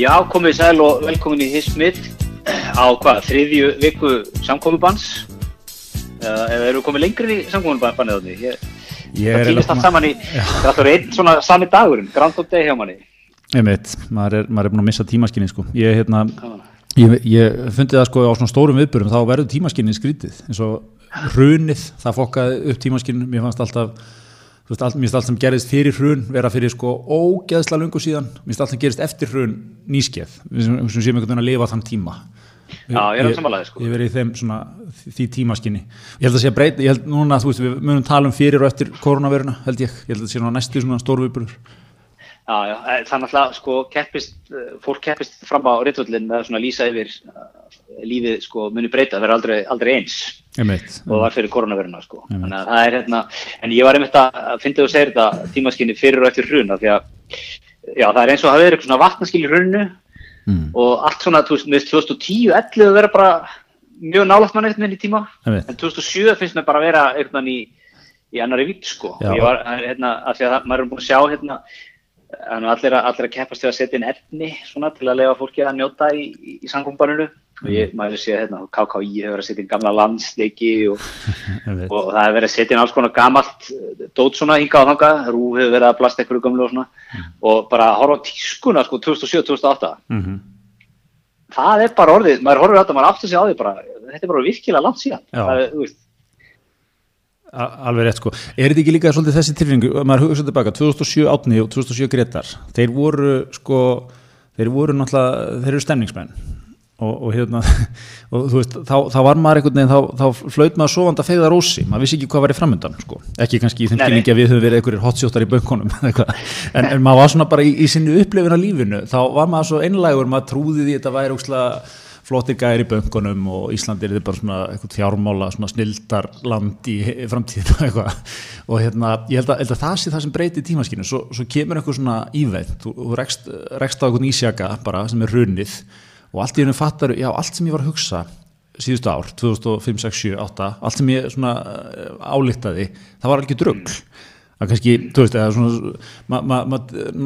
Já, komið sæl og velkomin í Hismit á hvað, þriðju viku samkomiðbans eða, eru komið lengri í samkomibannið þarna? Ég, Ég það er í, það er einn svona sami dagurinn, Grand Day hjá manni. Einmitt, maður er, maður er búin að missa tímaskinni sko. ég, hérna, ég, ég fundi það sko á svona stórum viðbörum þá verður tímaskinni skrítið eins og hrunið, það fokkaði upp tímaskinni mér fannst alltaf veist, allt, mér finnst allt sem gerist fyrir hrun vera fyrir sko ógeðsla lungu síðan. Mér finnst allt sem gerist eftir hrun nýskeið. Við sem, sem séum einhvern veginn að lifa þann tíma. Já, ég er að samanlega sko. ég verið í þeim svona því tímaskinni. Ég held að sé að breyta, ég held núna þú veist við munum tala um fyrir og eftir koronaviruna held ég, ég held að sé núna næstu svona stórviðburður Já, já, eh, er náttúrulega, sko, keppist, eh, fólk keppist fram á réttvöldin með að lýsa yfir uh, lífið, sko, muni breyta, það verður aldrei, aldrei eins Einmitt. og það var fyrir koronaviruna, sko. Þannig að hérna, en ég var einmitt að finna að segja þetta tímaskinni fyrir og eftir hrun, af því að, já, það er eins og að hafa verið eitthvað svona vatnaskil í hrunnu mm. og allt svona, þú veist, með 2010 11 vera bara mjög nálægt mann eitthvað í tíma, Einmitt. en 2007 finnst mér bara að vera eitthvað í, í annari vitt, sko. Og ég var, hérna, af því að maður er búin að sjá, hérna, Þannig að allir, allir að keppast við að setja inn efni svona til að lega fólki að njóta í, í, í samkombaninu og ég maður sé að hérna, KKÍ hefur verið að setja inn gamla landsleiki og, Einmitt. og það hefur verið að setja inn alls konar gamalt eh, dót svona hinga á þanga, Rú hefur verið að blasta einhverju gamlu og svona. Og bara að horfa á tískuna sko 2007-2008 Mhm. það er bara orðið, maður horfir á þetta, maður áttur sig á því bara, þetta er bara virkilega langt síðan. Það, er, þú veist, Alveg rétt sko. Er þetta ekki líka svolítið þessi tilfinningu, maður hugsa tilbaka, 2007 Átni og 2007 Gretar, þeir voru sko, þeir voru náttúrulega, þeir eru stemningsmenn og, og hérna, og þú veist, þá, þá var maður einhvern veginn, þá, þá flöut maður sofandi að fegða rósi, maður vissi ekki hvað var í framöndan sko, ekki kannski í þeim skilningi að við höfum verið einhverjir hotsjóttar í eitthvað. en, en maður var svona bara í, í sinni upplifin af lífinu, þá var maður svo einlægur, maður trúði því þetta væri ókslega flottir gæri í bönkunum og Íslandi er þetta bara svona eitthvað fjármála svona snildarland í he- framtíðinu eitthvað. Og hérna ég held að, held að það sé það sem breytir tímaskinu svo, svo kemur eitthvað svona íveit þú, þú rekst, rekst á eitthvað ísjaka bara sem er runnið og allt í hennu fattar já allt sem ég var að hugsa síðustu ár 2005, 6, 7, 8 allt sem ég svona eh, álíktaði það var alveg drugg það kannski, þú veist, eða svona maður ma, ma,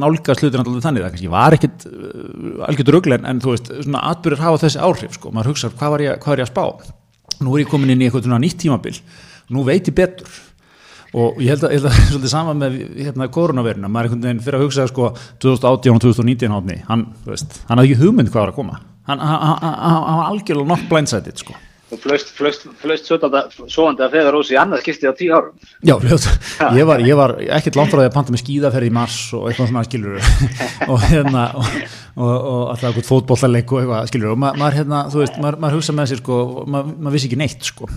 nálgast hlutin alltaf þannig það kannski var ekkit uh, algjör drugl en, þú veist, svona atbyrður hafa þessi áhrif sko, maður hugsa hvað var ég, hvað er ég að spá? Nú er ég komin inn í eitthvað nýtt tímabil. Nú veit ég betur. Og ég held að, held að svolítið sama með hérna koronaviruna, maður er einhvern veginn fyrir að hugsa sko 2018 og 2019 hátni hann, þú veist, hann hafði ekki hugmynd hvað var að koma. Hann, var algjörlega nokk blindsided sko og flöst, flöst, flöst svoandi að feða rósi í annað skipti á tíu árum. Já, ljótt, ég var, ég var ekkert langt frá því að panta með skíðaferð í mars og eitthvað svona skilur og hérna og, og, og alltaf eitthvað fótbollaleik og eitthvað skilur og ma maður hérna, þú veist, maður, maður hugsa með sér sko, maður, maður vissi ekki neitt sko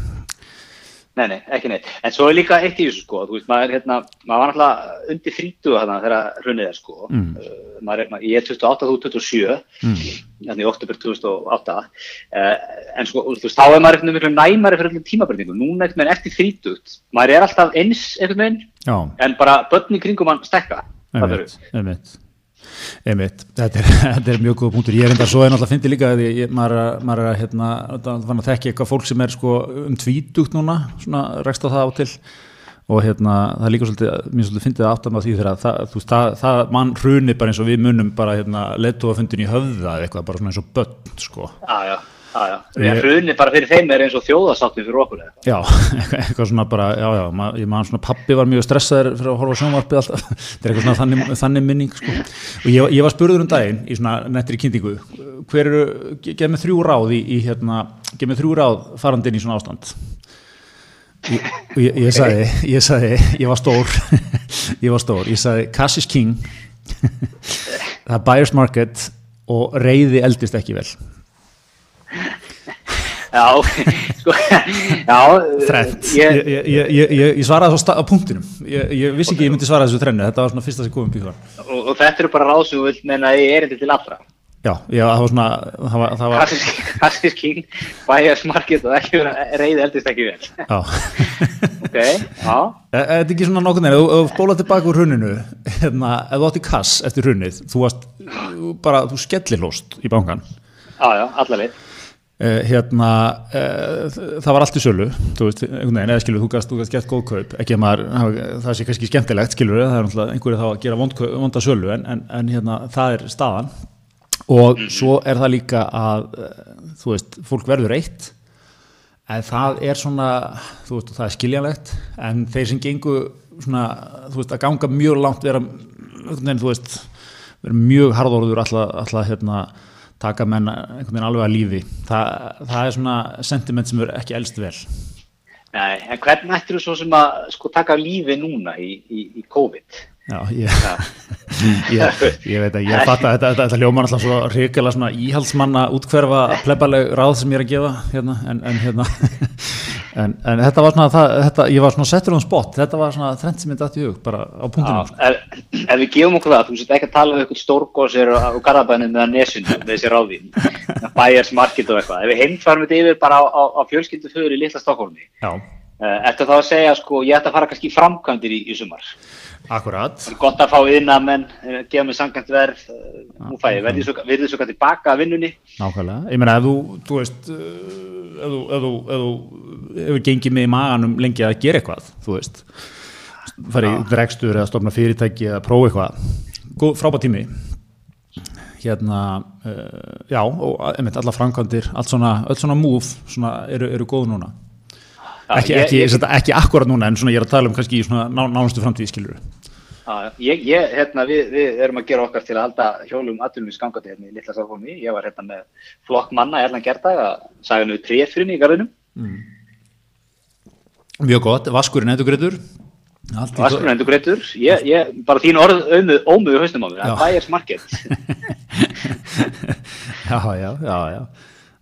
Nei, nei, ekki neitt. En svo er líka eitt í þessu sko, þú veist, maður, hérna, maður var náttúrulega undir 30 þarna þegar hrunnið er sko. Mm. Uh, maður, er- maður, ég er 28, þú 27, mm. þannig í oktober 2008. Uh, en sko, þú veist, þá er maður eitthvað miklu næmari fyrir öllum tímabreytingum. Núna eitthvað eftir 30, maður er alltaf eins eitthvað meginn, Já, en bara börn í kringum hann stekka. fattarðu? einmitt, einmitt. Þetta er, þetta er mjög góð punktur. Ég er enda svo en alltaf fyndi líka að ég, maður, að- maður að hérna, þannig að þekki eitthvað fólk sem er sko um tvítugt núna svona rekst á það á til. Og hérna það líka svolítið, mér svolítið fyndið að áttan á því þegar að það, þú veist, það, það mann hrunir bara eins og við munum bara hérna lettúafundin í höfða eitthvað, bara svona eins og börn sko, Já, já, já. Ég... Hrunið bara fyrir þeim er eins og þjóðasáttin fyrir okkur. eða já, eitthvað, svona bara, já, já, ma, ég man svona pappi var mjög stressaður fyrir að horfa sjónvarpið alltaf, þetta er eitthvað svona þannig, þannig minning, sko, og ég, ég var spurður um daginn í svona nettri kynningu, hver eru, ge- gef mér þrjú ráð í, í hérna, gef mér þrjú ráð farandinn í svona ástand, ég, ég, ég sagði, ég sagði, ég var stór, ég var stór, ég sagði, cash is king, það er buyer's market og reyði eldist ekki vel. Já, sko, já. Þrennt, Ég, ég, ég, ég, ég, svaraði svo á punktinum ég, ég vissi ekki ég myndi svara þessu trennu þetta var svona fyrsta sem komum bíðan og, og þetta eru bara ráð sem þú vilt menna að ég er til allra. já, já, það var svona það var, það var, Klassisk king, buyer's market og ekki reyði eldist ekki vel. já Ok, já. Er er þetta ekki svona nokkuð neina, þú spólað tilbaka úr hruninu hérna, ef þú átti kass eftir hrunið þú varst bara, þú skellilóst í bankan Já, já, allaveg. Uh, hérna, uh, það var allt í sölu þú veist, einhvern veginn, eða skilur þú gast, þú gast gett góð kaup, ekki að maður það sé kannski skemmtilegt, skilur það er náttúrulega einhverju þá að gera vond, vonda sölu, en, en, en hérna, það er staðan. Og svo er það líka að eh, þú veist, fólk verður eitt en það er svona þú veist, það er skiljanlegt en þeir sem gengu svona, þú veist, að ganga mjög langt vera, einhvern veginn, þú veist vera mjög harðorður alltaf, alltaf hérna, taka menn einhvern veginn alveg að lífi það, það er svona sentiment sem er ekki elst vel Nei, en hvernig ættir þú svo sem að sko taka lífi núna í, í, í COVID? Já, ég, ég, ég veit að ég fatt að þetta, þetta, þetta ljóman alltaf svo ríkilega svona íhaldsmanna útkverfa plebaleg ráð sem ég er að gefa hérna, en, en, hérna, en, en þetta var svona, það, þetta, ég var svona settur um spott, þetta var svona þrennt sem ég dætti hug bara á punktinu. Já, ef, ef við gefum okkur það, þú sést ekki að tala um eitthvað stórgóðsir á Garabænum með nesinu með þessi ráðin, bæjars markit og eitthvað, ef við heimtvarum þetta yfir bara á, á, á fjölskyldu fyrir í litla Stokkólmi, eftir þá að segja sko, ég ætti að fara kannski framkvæmdir í, í sumar. Akkurat. Það er gott að fá að menn, gefa mig sangant verð, nú fæ ég verðið svo kannski baka að vinnunni. Nákvæmlega, ég meina ef þú, þú veist, ef þú, ef þú, ef þú hefur gengið með í maganum lengi að gera eitthvað, þú veist, farið í dregstur eða stofna fyrirtæki eða prófa eitthvað, frábært tími, hérna, uh, já, og einmitt alla framkvæmdir, allt svona, öll svona múf svona eru, eru góð núna. Ekki, ekki, ekki akkurat núna en svona ég er að tala um kannski í svona ná, nánustu framtíði skilur ég, ég, hérna, við, við erum að gera okkar til að halda hjólum aðlunum í skangati hérna í. Lilla Sáfómi ég var hérna með flokk manna hérna gerðdag að sagja nú trefrin í garðinum. Mm. Mjög gott, vaskurinn endur greitur Vaskurinn endur greitur bara þín orð ómöðu haustum á mér. Það er smarkett Já, já, já, já.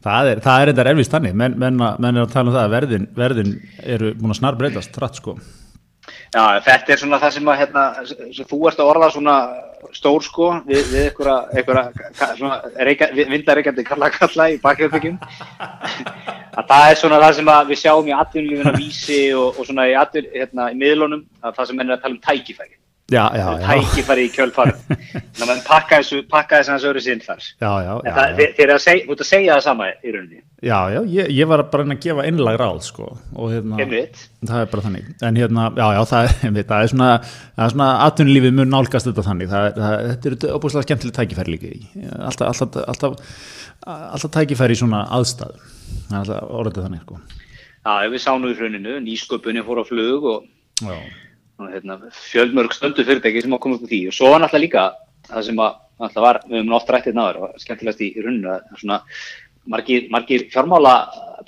Það er, það er þetta erfist þannig, menn, menn, menn er að tala um það að verðin, verðin eru búin að snar breytast trætt sko. Já, þetta er svona það sem að, hérna, sem þú ert að orða svona stór sko við, við einhverja vindareikandi kalla kalla í bakjöfbygjum. Það er svona það sem við sjáum í atvinnulífuna vísi og, og svona í, atvinnu, hérna, í miðlunum, það sem menn er að tala um tækifæri. Já, já, já. tækifæri í kjölfarum þannig að pakka þessu pakka þessu hans öru sinn þar. Já, já, já, það, þeir eru út að segja það sama í rauninni. Já, já, ég, ég var bara að gefa einlag ráð sko. Og hérna, það er bara þannig. En hérna, já, já, það er, það er svona það er svona, atvinnulífið mun nálgast þetta þannig. Það, það, þetta eru óbúslega skemmtileg tækifæri líka í. Alltaf, alltaf, alltaf, alltaf tækifæri í svona aðstæðu það er alltaf orðið þannig sko. Já, við sáum nú í rauninu, nýsköpunni fór á flug og já Hérna, fjölmörg stöldu fyrirtæki sem á komið upp úr því. Og svo var náttúrulega líka það sem að, var, við höfum oft rættið náður og skemmtilegast í, að svona margir, margir fjármála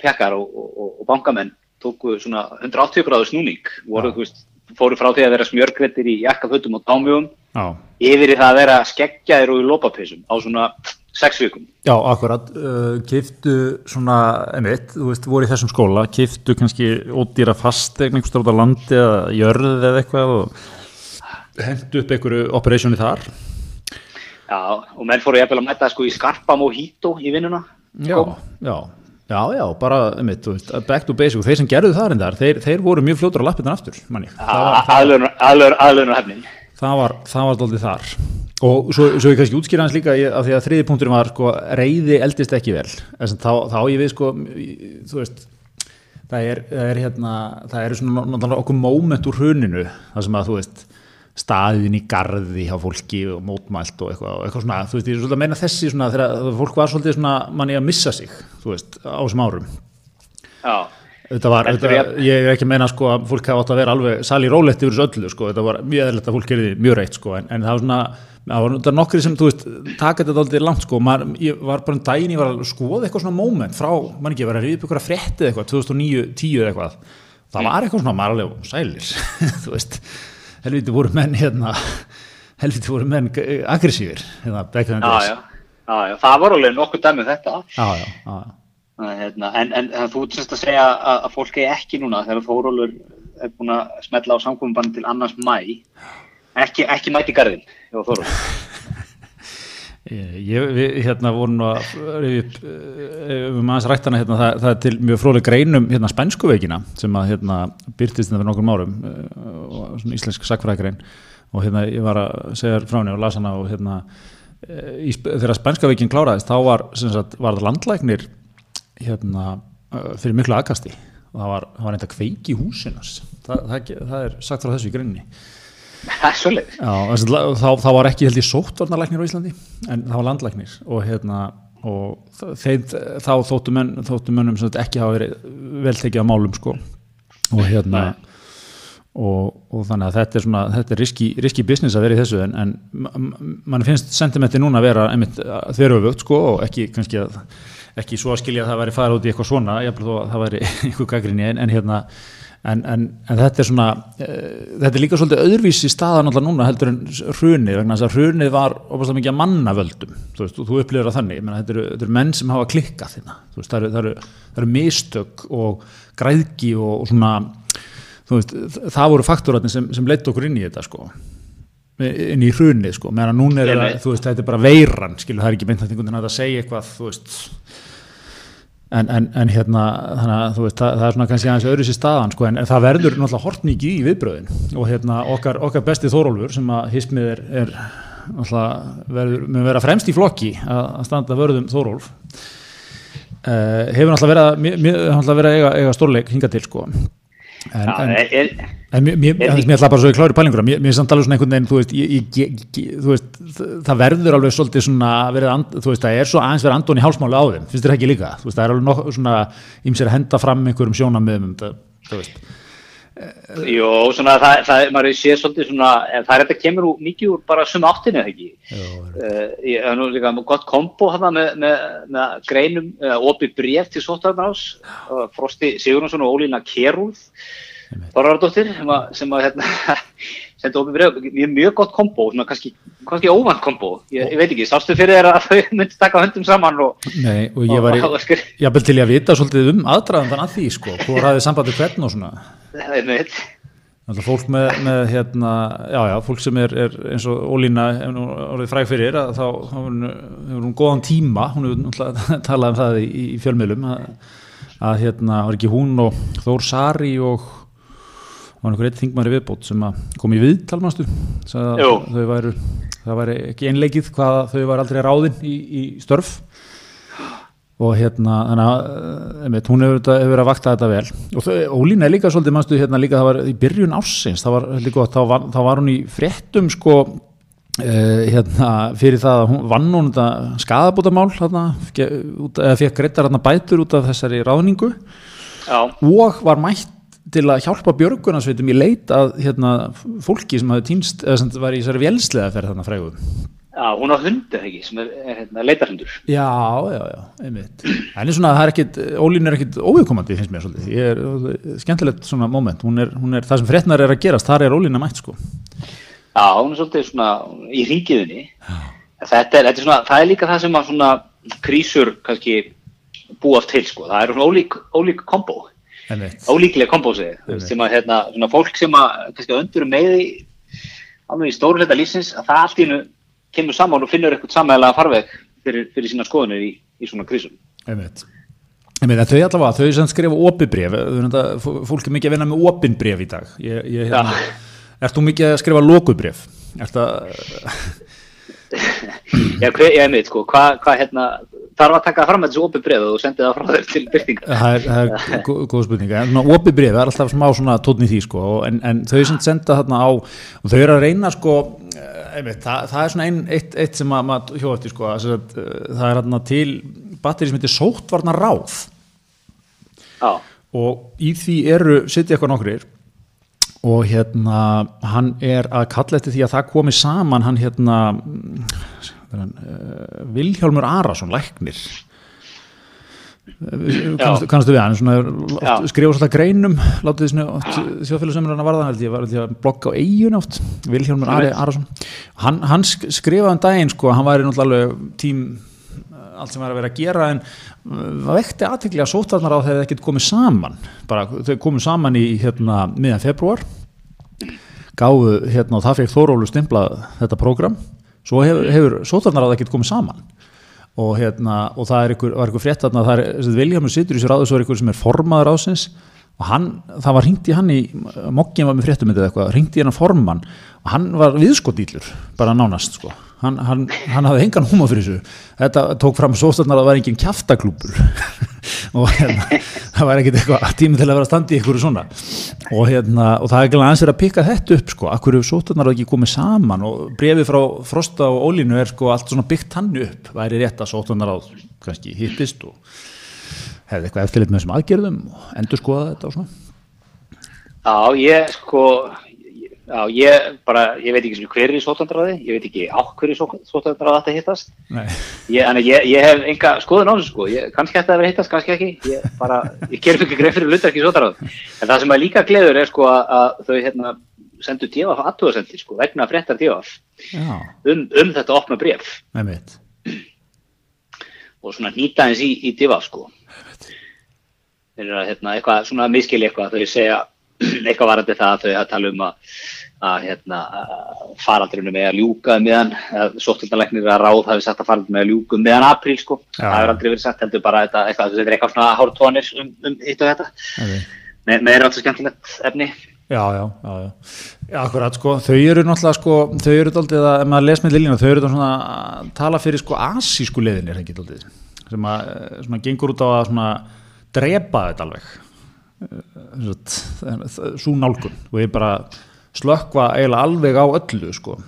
pjakkar og, og, og bankamenn tóku svona 180 gráður snúning. Voru, þú veist, fóru frá því að vera smjörgvettir í jakkafötum og dámjum yfir í það að vera skeggjaðir og í lópapísum á svona sex vikum. Já, akkurat, uh, kiftu svona, einmitt, þú veist, voru í þessum skóla, kiftu kannski ódýra fastegn einhverstað út á landi eða jörðið eða eitthvað og hendu upp einhverju operationi þar. Já, og menn fóru ég að mæta sko í skarpa mojito í vinnuna. Já, já, já, já, bara, einmitt, þú veist, back to basic, þeir sem gerðu það reyndar, þeir, þeir voru mjög fljótur á lappinnan aftur, manni. Aðlöðunar hefnin. Það var, það var doldið þar og svo, svo ég kannski útskýra hans líka af því að þriði punkturinn var sko reyði eldist ekki vel. Þá, þá ég við sko þú veist það er, það er hérna það eru svona náttúrulega okkur móment úr hruninu það sem að þú veist staðin í gardi hjá fólki og mótmælt og eitthvað, eitthvað svona, þú veist ég er svolítið að meina þessi svona þegar fólk var svolítið svona manni að missa sig, þú veist, á þessum árum. Já Þetta var, þetta, ég er ekki að meina sko að fólk hafa átt að vera alveg sali rólegt yfir þessu öllu sko, þetta var mjög eðlert að fólk gerði mjög reitt sko, en, en það var svona, það var nokkri sem, þú veist, taka þetta aldrei langt sko, maður, ég var bara um daginn, ég var að skoða eitthvað svona moment frá, mann ekki, ég var að ríða upp eitthvað fréttið eitthvað, 2009-10 eða eitthvað, það var eitthvað svona marglega sælir, þú veist, helviti voru menn hérna, helviti voru menn aggressífir, hérna, já, já, já, já, það var alveg nokkuð dæmið þetta. Já, já, já. Hérna, en, en, þú semst að segja að, að fólk er ekki núna þegar Þórólur er búin að smetla á samkvömbann til annars mæ ekki, ekki mæti garðin hjá Þórólur Ég, við hérna vorum að við um aðeins rættana hérna, það, það er til mjög fróðleg greinum hérna spænskuveikina sem að hérna byrtist þetta fyrir nokkur árum og svona íslensk sakfræðgrein og hérna ég var að segja frá henni og lasa hana og hérna í, þegar spænskaveikin kláraðist þá var, sagt, var landlæknir hérna, fyrir miklu aðkasti. Það var, það var eitthvað kveiki í húsinas það, það, það er sagt frá þessu í grunni Það er svolítið. Þá var ekki held ég sóttvarnarlæknir á Íslandi en það var landlæknir. Og hérna og þeim, þá þóttu, menn, þóttu mönnum ekki hafa verið vel tekið á málum sko. Og hérna og, og þannig að þetta er svona þetta er riski, riski business að vera í þessu en, en mann finnst sentimenti núna að vera einmitt þverjufögt sko og ekki kannski að ekki svo að skilja að það væri fara út í eitthvað svona, ég held að það væri einhver gaggrinni en, en hérna En, en, en þetta er svona uh, þetta er líka svolítið öðruvísi staðan alltaf núna heldur en hrunið vegna þess að hrunið var opast mikið að manna völdum þú, veist, þú upplifir það þannig, menna, þetta, eru, þetta eru menn sem hafa klikkað þérna veist, það, eru, það, eru, það eru mistök og græðki og, og svona veist, það voru faktúratni sem, sem leitt okkur inn í þetta sko inn í hrunið sko, meðan núna er það þetta er bara veiran, skilur það er ekki meint að segja eitthvað þú veist En, en, en hérna þannig veist, það, það er svona kannski aðeins öðru sér staðan sko, en það verður náttúrulega hort mikið í viðbröðin og hérna okkar, okkar besti Þórólfur sem að hismið er, er verður að vera fremst í flokki að, standa vörðum Þórólf. Uh, hefur náttúrulega verið að eiga, eiga stórleik hinga til sko en, en, en mér, mér, mér ætla bara svo í klári pælingur mér er samt alveg svona einhvern veginn þú veist, ég, ég, ég, þú veist það verður alveg svolítið svona and, þú veist það er svo aðeins verið andun í hálsmáli á þeim finnst þér ekki líka, þú veist það er alveg nokkuð svona ímser henda fram einhverjum sjónamöðum þú veist Jó, svona það, það maður sé svolítið svona, það er þetta kemur úr, mikið úr bara suma áttinu eða ekki? Ég hef nú líka gott kombo hérna með, með, með greinum uh, opið bref til Sottarnás uh, Frosti Sigurðarsson og Ólína sem að, sem að hérna, senda opið bref, mjög, mjög gott kombo kannski, kannski óvand kombo. Ég, ég veit ekki, sástu fyrir þér að þau myndi taka höndum saman og, Nei, og ég var í, ég bel til ég að vita svolítið um aðdraðan að því sko, þú hafið sambandi hvern og svona. Það er neitt fólk með, með hérna, já já, fólk sem er, er eins og Ólína orðið fræg fyrir að þá hefur hún góðan tíma, hún hefur talað um það í, í fjölmiðlum að, að hérna, var ekki hún og Þór Sari og var einhver eitt þingmæri viðbót sem kom í viðtalmastu þau væru, það væri ekki einleikið hvað þau væri aldrei ráðinn í, í störf. Og hérna þannig að eh, hún hefur, hefur verið að vakta þetta vel. Og þau, Ólína er líka svolítið mannstu hérna líka það var í byrjun var, gott, þá, var, þá var hún í fréttum sko uh, hérna fyrir það að hún vann hún þetta skadabótamál eða fekk greitar hérna bætur út af þessari ráðningu. Já. og var mætt til að hjálpa björgunarsveitum í leit að hérna, fólki sem týnst eða sem var í þessari velslega fyrir þarna fræguðum Já, hún á hundu ekki, sem er, er hérna, leitarhundur. Já, já, já, einmitt. En er svona, það er ekkit, Ólín er ekkit óviðkomandi, finnst mér svolítið. Ég er skemmtilegt svona moment. Hún er, hún er, það sem fréttnar er að gerast, þar er Ólín að mætt, sko. Já, hún er svolítið svona í ringiðunni. Þetta er, þetta er svona, það er líka það sem að svona krísur kannski búast til, sko. Það er svona ólík, ólík kombo. Ólíklega kombo, segið. Sem að, hérna, svona fólk sem að, kannski öndur með í, alveg í stóru hluta lífsins, að það allt í hennu kemur saman og finnur eitthvað samæðilega farveg fyrir, fyrir sína skoðunir í, í svona krísum. Einmitt. Einmitt, þau allavega, þau sem skrifa opiðbref, fólk er mikið að vinna með opinbref í dag. Ég, ég, hérna, Ert þú mikið að skrifa lókubref? Ert það... Já, ég veit sko, hvað hva, hérna, þarf að taka fram þessu opið breyð og sendið það frá þér til byrtinga Það er, það er góð spurning. Opið breyð, það er alltaf smá svona tótni því sko, en, en þau sem senda þarna á og þau eru að reyna sko eh, einmitt, það, það er svona ein, eitt, eitt sem maður hjóðast í sko, að, það er þarna til batteri sem heitir sóttvarna ráð Já. og í því eru, sitt ég eitthvað nokkrir. Og hérna hann er að kalla eftir því að það komi saman hann hérna uh, Vilhjálmur Arason læknir. Kannastu við hann? Skrifa svolítið greinum látið þjóðfélagsumröðan að varða held ég var að blokka á eigin átt Vilhjálmur Arason. Hann, hann skrifaði um daginn sko hann væri náttúrulega tím allt sem var að vera að gera en það vekti aðtekli að sótarnar á þegar það ekkert komið saman. Bara þau komið saman í hérna miðan februar gáðu hérna og það fekk Þórólu stimplað þetta prógram svo hefur, hefur sótarnar á það ekkert komið saman. Og hérna og það ykkur, ykkur frétt að það er Viljámur sittur í sér ráðu svo er ykkur sem er formaður ásins og hann, það var ringt í hann í mokkinn var með fréttum eða eitthvað, ringt í hann að forman og hann var viðskotýllur bara nánast sko hann, hann, hann hafði engan húma fyrir þessu. Þetta tók fram sóstarnar að það var engin kjaftaklúpur og hérna, það var ekkert eitthvað tími til að vera standi í ykkur svona. Og, hérna, og það er ekki aðeins verið að pikka þetta upp sko, akkur eru sóstarnar ekki komið saman? Og brefið frá Frosta og Ólínu er sko allt svona byggt hann upp. Væri rétt að sóstarnar á kannski hittist og hefði eitthvað eftirlit með þessum aðgerðum og endur skoða þetta og svona? Já, ég sko Já, ég bara, ég veit ekki hver er í sótandræði, ég veit ekki á hverju sótandræði þetta hittast. Ég, ég, ég hef enga skoðun á þessu sko, ég, kannski þetta hefur hittast, kannski ekki, ég bara, ég ger mikið greið fyrir lutar ekki í sótandræði. En það sem að líka gleður er sko að þau hérna sendu djöfaf aðtúðasendi sko, vegna fréttar djöfaf um, um þetta opna bref. Og svona nýta eins í, í djöfaf sko. Þeir eru að hérna eitthvað, svona miskili eitthvað, þau segja eitthvað varandi það að þau að tala um að, að hérna, faraldurinu með að ljúka meðan, sóttildanleiknir að ráð hafi sagt að faraldurinu með að ljúka meðan apríl sko, já. það hefur aldrei verið sagt, heldur bara þetta, eitthvað, þetta er eitthvað svona hártónir um, um hitt og þetta, okay. með, með er alltaf skemmtilegt efni. Já, já, já, já, akkurat sko, þau eru náttúrulega sko, þau eru doldið að, ef maður les með Lilina, þau eru svona að tala fyrir sko asísku leðinir, ekki doldið, sem að svona gengur út á að svona drepa þetta alveg svo nálgun og ég bara slökva eiginlega alveg á öllu sko.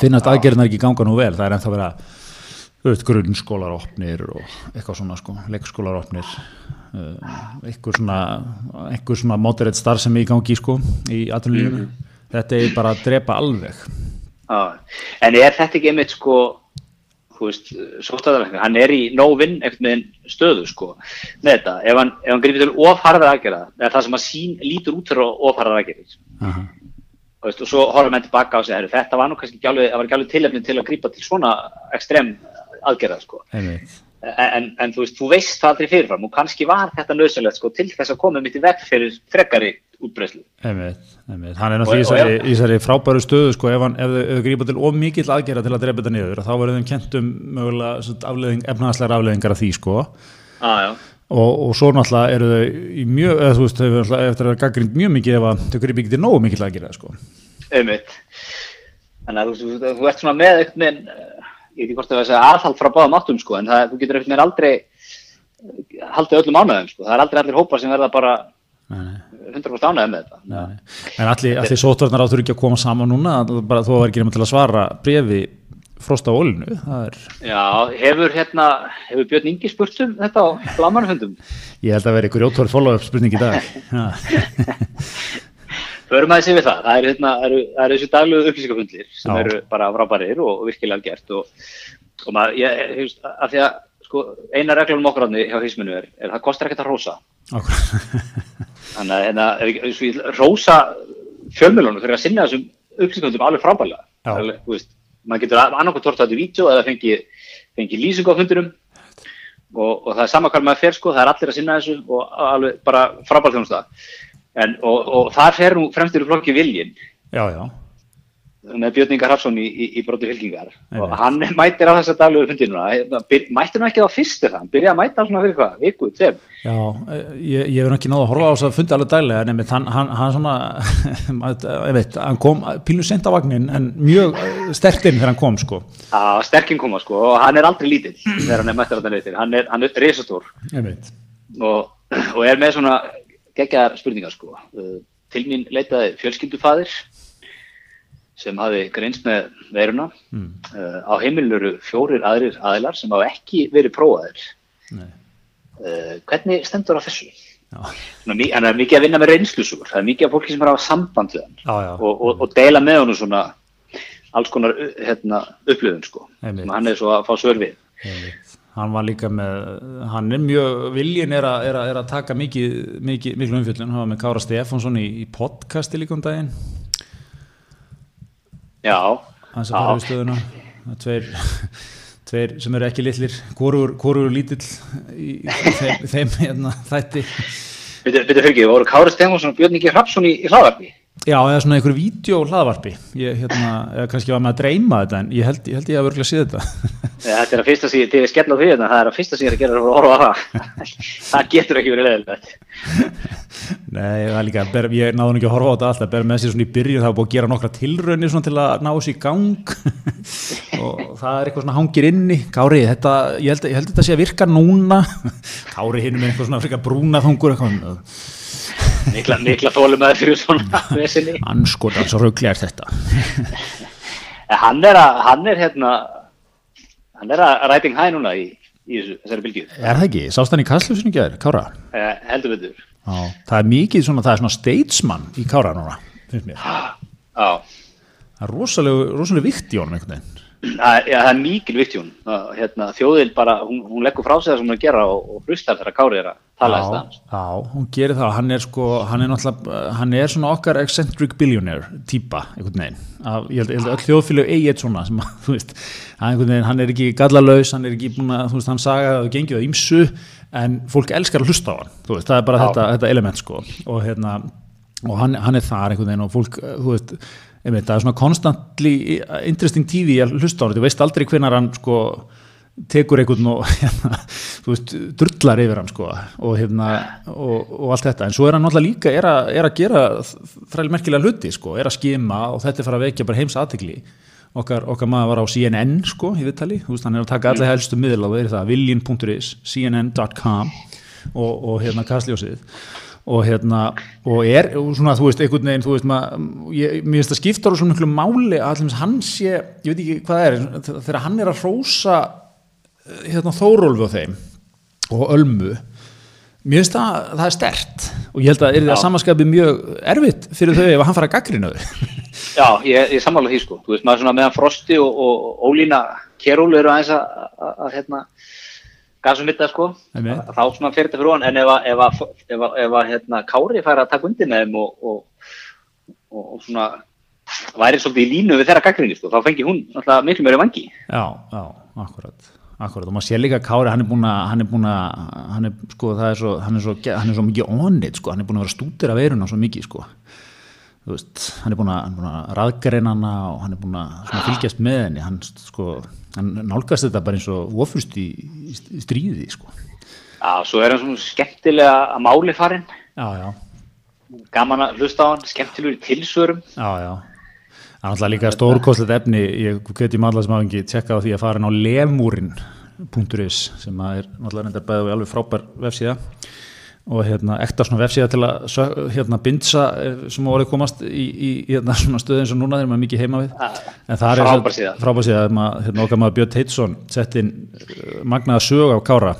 Finnast aðgerðina ekki ganga nú vel það er ennþá verið að grunnskólar opnir og eitthvað svona sko leikskólar opnir. Uh, eitthvað svona eitthvað svona moderate starf sem er í gangi sko í aðluninu mm. þetta er bara að drepa alveg. Já. En er þetta ekki einmitt sko Sóstæðarleiknir, hann er í nóvinn eftir með stöðu sko með þetta, ef hann, hann grifir til ofharðar aðgerða eða það sem að sín lítur út fyrir ofharðar aðgerðir. Uh -huh. Og, og svo horfum við tilbaka á sig þetta var nú kannski ekki alveg tilefni til að gripa til svona ekstrem aðgerða sko. En, en, en þú veist, þú veist það aldrei fyrirfram og kannski var þetta nöðsynlegt sko til þess að koma mitt í veg fyrir frekari útbreyslu hann er náttúrulega í þessari frábæru stöðu sko, ef þau grípa til of mikill aðgerða til að drepa þetta niður þá verður þeim kentum mögulega efnaðslegar afleðingar af því sko. ah, og, og svo náttúrulega eru þau í mjög, eða þú veist, þau verður eftir að vera gaggrind mjög mikið ef þau grípa ekki til nógu mikill aðgerða sko. einmitt þannig að þú, þú, þú ert svona með eitthvað ég veit ekki hvort það er aðhald frá báðum áttum sko, en það, þú getur eitthvað aldrei haldið öllum ánæðum sko. það er aldrei allir hópa sem verða bara 100% ánægð með þetta Nei. En allir, allir sótvarnar áttur ekki að koma saman núna bara þó er ekki nefnilega til að svara brefi frosta á ólinu er... Já, hefur hérna hefur Björn Ingi spurt um þetta á blamanfundum? Ég held að vera ykkur jóttvörð follow-up spurning í dag. Förum aðeins yfir það, það eru hérna, er þessu dagluðu upplýsingafundir sem Já. eru bara frábærir og, og virkilega gert og, og maður, ég hefst, af því að sko, eina reglum um okkur ánni hjá hísminu er, er það kostar ekkert að rosa þannig að hérna, rosa fjölmjölunum fyrir að sinna þessum upplýsingum alveg frábæðilega maður getur annarkoð tórst að þetta vídeo eða fengi, fengi lýsing á fundurum og, og það er sama hvað maður fer sko, það er allir að sinna þessu og alveg bara frábæðilega þjónust það og, og það fer nú fremstur í flokki viljin já já með Björn Ingar Hafsson í, í, í broti fylkingar. Nei, og hann mætir á þessa daglegu fundinuna hérna, mætir hann ekki á fyrstur hann byrja að mæta svona fyrir hvað, viku, tveim? Já, ég, ég hef ekki náðu að horfa á þess að fundi alveg daglega, nefnir hann, hann, hann svona ég veit, hann kom pílu sent á vagnin en mjög sterkinn þegar hann kom sko. Já, sterkinn koma sko og hann er aldrei lítill þegar hann er mættir á þetta neytir, hann er, er reysastór og, og er með svona geggar spurningar sko. Til mín leitaði fjölskyldufadir sem hafi greinst með veiruna. Mm. uh, á heimiluru fjórir aðrir aðilar sem hafa ekki verið prófaðir. Uh, hvernig stendur á þessu? Þannig að það er mikið að vinna með reynslusúr það er mikið af fólki sem er á samband við hann já, já. Og, og, og deila með hann svona alls konar hérna, upplöðun sko, sem hann er svo að fá svör við. Hann var líka með hann er mjög, viljin er að, er að, er að taka mikið, mikið, mikið umfjöldun hann var með Kára Stefánsson í, í podcasti líka um daginn. Hans að fara í stöðuna. Tveir, tveir sem eru ekki litlir, hvorur eru lítill í, þeim, þeim hérna, þætti. Fyrir ekki, voru Kári Stefánsson og Björn Ingi Hrapsson í, í hlaðarpi? Já, eða svona einhverju vídeo hlaðvarpi ég hérna, kannski var með að dreyma þetta en ég held ég, held ég að örgulega sé þetta. Þetta er að fyrsta síðan, til að skella á því þetta, það er að fyrsta síðan að gera að horfa á það. það getur ekki verið leðilegt. Nei, það er líka, ber, ég náðu ekki að horfa á þetta alltaf, ber með sér svona í byrjun, það var búið að gera nokkra tilraunir svona til að ná þessu í gang. Og það er eitthvað svona hangir inni, Kári, þetta, ég held, ég held þetta sé að virka núna, Kári hinn Mikla, mikla þólum að það fyrir svona vesinni. Anskotan, svo rauglega er þetta. hann er að, hann er hérna, hann er að ræting hæ núna í, í þessari bylgju. Er það ekki? Sást hann í Kastljósinu gerð, Kára? Eh, heldur við þurr. Já, það er mikið svona, það er svona statesman í Kára núna, finnst mér. Já. Það er rosalega, rosalega vikt í honum einhvern veginn. Það, er mikil hún. Hérna, þjóðil bara, hún, hún leggur frá sig það sem hún er að gera og, og hlustar þegar Kári er að tala í staðans. Já, hún gerir það, hann er sko, hann er náttúrulega, hann er svona okkar eccentric billionaire típa, einhvern veginn. Að, ég held, að öll þjóðfélag eigi eitt svona sem að, þú veist, veginn, hann er ekki gallalaus, hann er ekki búin að, þú veist, hann saga að það gengið á ímsu, en fólk elskar að hlusta á hann, þú veist, það er bara þetta, þetta element sko, og hérna, og hann, hann er þar einhvern veginn og fólk, þú veist, einmitt, það er svona constantly interesting TV að hlusta á hann, þú veist aldrei hvenar hann sko tekur einhvern og hérna, veist, drullar yfir hann sko og, hérna, og, og allt þetta, en svo er hann náttúrulega líka er að, er að gera þræl merkilega hluti sko, er að skima og þetta er fara að vekja bara heims aðtegli okkar, okkar maður var á CNN sko í viðtali, þú veist, hann er að taka allir helstu miðla og það er það, viljan.is, cnn.com og, og hérna kastljósið og hérna, og er og svona, þú veist, einhvern veginn, þú veist maður, ég, mér finnst það skiptar og svona miklu máli að hann sé, ég veit ekki hvað það er þegar hann er að hrósa hérna Þórólfi á þeim og Ölmu mér finnst það, það er stert og ég held að er það samanskapið mjög erfitt fyrir þau ef hann fara að gaggrina þau. Já, ég, ég sammála því sko, þú veist maður svona meðan Frosti og, og Ólína Keról eru aðeins að, að, að hérna gasum mitt að sko, þá svona fyrir þetta fyrir hann, en ef að, ef að, ef að, ef að hérna, Kári fær að taka undir með þeim og, og, og, og svona væri svolítið í línu við þeirra gaggrinni sko, þá fengi hún alltaf miklu meiri vangi. Já, já, akkurat akkurat, og maður sé líka að Kári, hann er búin að hann er búin að, hann er sko það er svo, hann er svo, hann er svo mikið onnit sko, hann er búin að vera stútir af veiruna svo mikið sko veist, hann er búin að, að raðgreina hana og hann er búin að fylgjast með henni, hann sko hann nálgast þetta bara eins og ofurst í, í, stríði sko. Já, svo er hann svona skemmtilega að máli farin, Já, já, gaman að hlusta á hann, skemmtilegur í tilsvörum. já, já. Það er náttúrulega líka stórkostlegt efni, ég hveti maður sem hafa ekki tjekka á því að fara inn á lemúrin.is sem er náttúrulega reyndar bæðið við alveg frábær vefsíða og hérna ekta svona vefsíða til að hérna bindsa eh, sem að orðið komast í, í, hérna stöðu eins og núna þegar maður er mikið heima við. En það er Frábær síða. frábær síða. Að maður, hérna okkar maður Björn Teitsson sett inn eh, magnaða sög af Kára.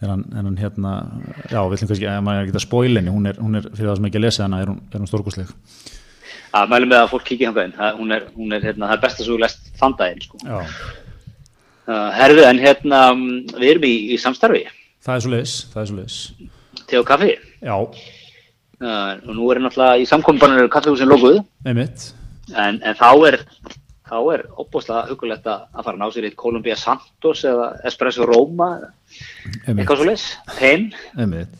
En hann hérna já, við ætlum kannski að maður er ekki að spoilinni hún er, hún er fyrir það sem ekki að lesa hana er hún, er hún stórkostleg? Að mælum með að fólk kíkja hann það, hún er, hún er hérna, það er besta svo lest þann daginn sko. Uh, herðu en hérna mm, við erum í, í samstarfi. Það er svo leis, te og kaffi. Já, uh, og nú er náttúrulega í samkombaninu kaffihúsin lokuð. Einmitt. En, en þá er þá er opbúslega hugulegt að fara að ná sér eitt Columbia Santos eða Espresso Roma eitthvað svo leis heim. Einmitt.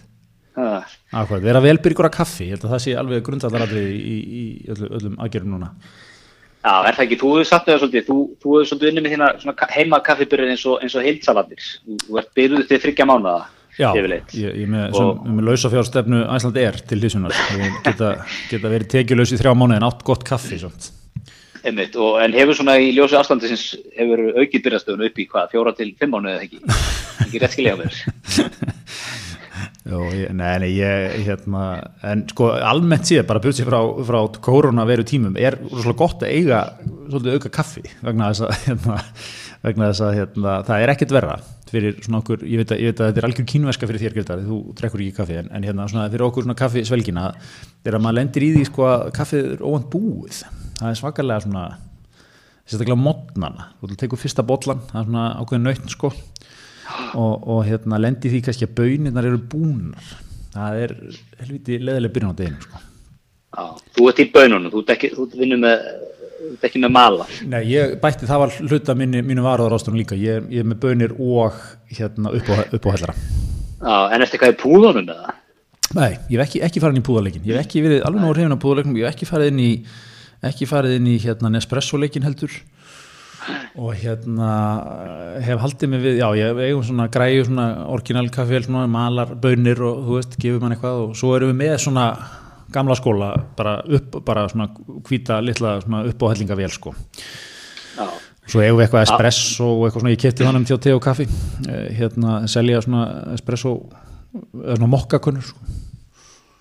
uh, Akkurat, vera velbyrgur að kaffi, ég held að það sé alveg grundvallaradri í, í, í öllu, öllum aðgerðum núna. Já, er það ekki, þú hefur satt það svolítið, þú, þú hefur svolítið unni með þína heima kaffibyrðin eins og, og heilsalatir. Þú, þú ert byrjuð til þryggja mánuða, Já, yfirleitt. ég, ég með, með lausafjárstefnu Æsland er til hlýsunar geta, geta verið tekjuleus í þrjá mánuði en átt gott kaffi. Einmitt, og, en hefur svona í ljósi afstandisins, hefur aukið byrjastöðun upp í hvað, fjóra til fimm mánuði eða ekki? Ekki rétt skilja á ég, nei, nei, ég, hérna, en sko almennt séð, bara byrjað sér frá, frá koronaveru tímum, er rosalega gott að eiga svolítið auka kaffi vegna þess að, hérna, vegna þess að hérna, það er ekkert verra fyrir svona okkur, ég veit að, ég veit að þetta er algjör kínverska fyrir þér Gildar, þú drekkur ekki kaffi en, en hérna svona fyrir okkur svona kaffi svelgina er að maður lendir í því sko að kaffið er óvand búið, það er svakalega svona sérstaklega modnana, þú tekur fyrsta bollan, það er svona ákveðin nautn sko og, og hérna lendi því kannski að bönirnar eru búnar það er helviti leðileg byrjun á deginu sko. Já, þú ert í bönunum, þú þú ert vinnur með, ekki með mala. Nei, ég bætti það var hluta minni, mínu varuðarástunum líka. Ég, ég er með bönir og hérna upp á, upp á hellara Já, en eftir hvað er púðunum með það? Nei, ég hef ekki, ekki farið inn í púðarleikin ég hef ekki verið alveg nógu hrifin á púðarleikin ég hef ekki farið inn í ekki farið inn í hérna Nespresso-leikin heldur. Og hérna hef haldið mig við, já ég eigum svona græju svona orginal kaffél svona malar, bönir og þú veist, gefur mann eitthvað og svo erum við með svona gamla skóla bara upp, bara svona hvita litla svona uppáhellingavél sko Já. svo eigum við eitthvað espresso og eitthvað svona, ég kefti þannig til te og kaffi hérna selja svona espresso eða svona mokkakunnur sko.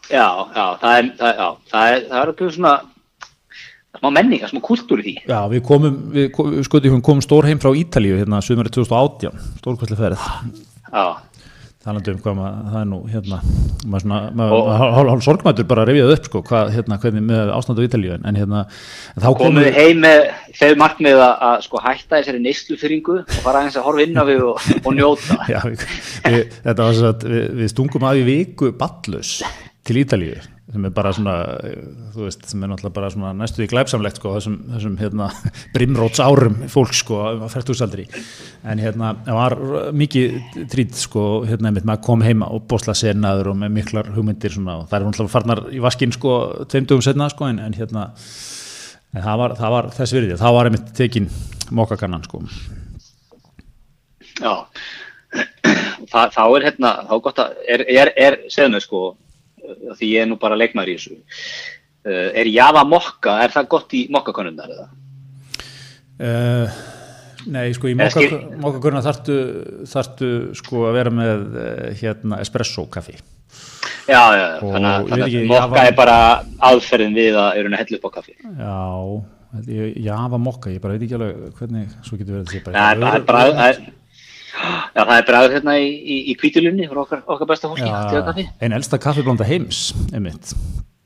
Já, já, það er, það, já, það er, það er okkur svona smá menninga, smá kultúr í því. Já, við komum, við, skoðum, við komum stór heim frá Ítalíu hérna sömurinn 2018, stórkvæsli ferð. Já. Talandi um hvað maður, það er nú, hérna, maður svona, maður, hálf, sorgmættur bara revjaði upp, sko, hvað, hérna, hvernig með ástandu í Ítalíu, en hérna, en þá komum við heim með þau markmið að, að sko hætta þessari neysluþyringu og fara aðeins að horfa inn á við og, og njóta. Já, við, við, þetta var svo að við, við stungum að í viku ballus til Ítalíu sem er bara svona, þú veist, sem er náttúrulega bara svona næstuði glæpsamlegt sko, þessum, þessum hérna, brimróts árum fólk sko að færtúsaldri, en hérna var mikið trít sko hérna einmitt maður kom heima og bosla senaður og með miklar hugmyndir svona og það er náttúrulega farnar í vaskinn sko tveimtugum setna sko en, en hérna en það var, það var þess virðið, það var einmitt tekin mókakannan sko. Já. Þa, þá er hérna, þá gott að er, er, er við sko því ég er nú bara leikmæri í þessu. Uh, er Java mokka, er það gott í mokkakonundar eða? Uh, nei, sko í mokkakonundar þartu, þartu sko að vera með uh, hérna espresso kaffi. Já, já, og þannig að, að mokka er bara aðferðin við að eru að hella upp á kaffi. Já, Java mokka, ég bara veit ekki alveg hvernig svo getur verið bara, það er bara, það er Já, það er bræður hérna í, í, í kvítulunni fyrir okkar, okkar besta fólki. Já, einn elsta kaffiblanda heims, einmitt.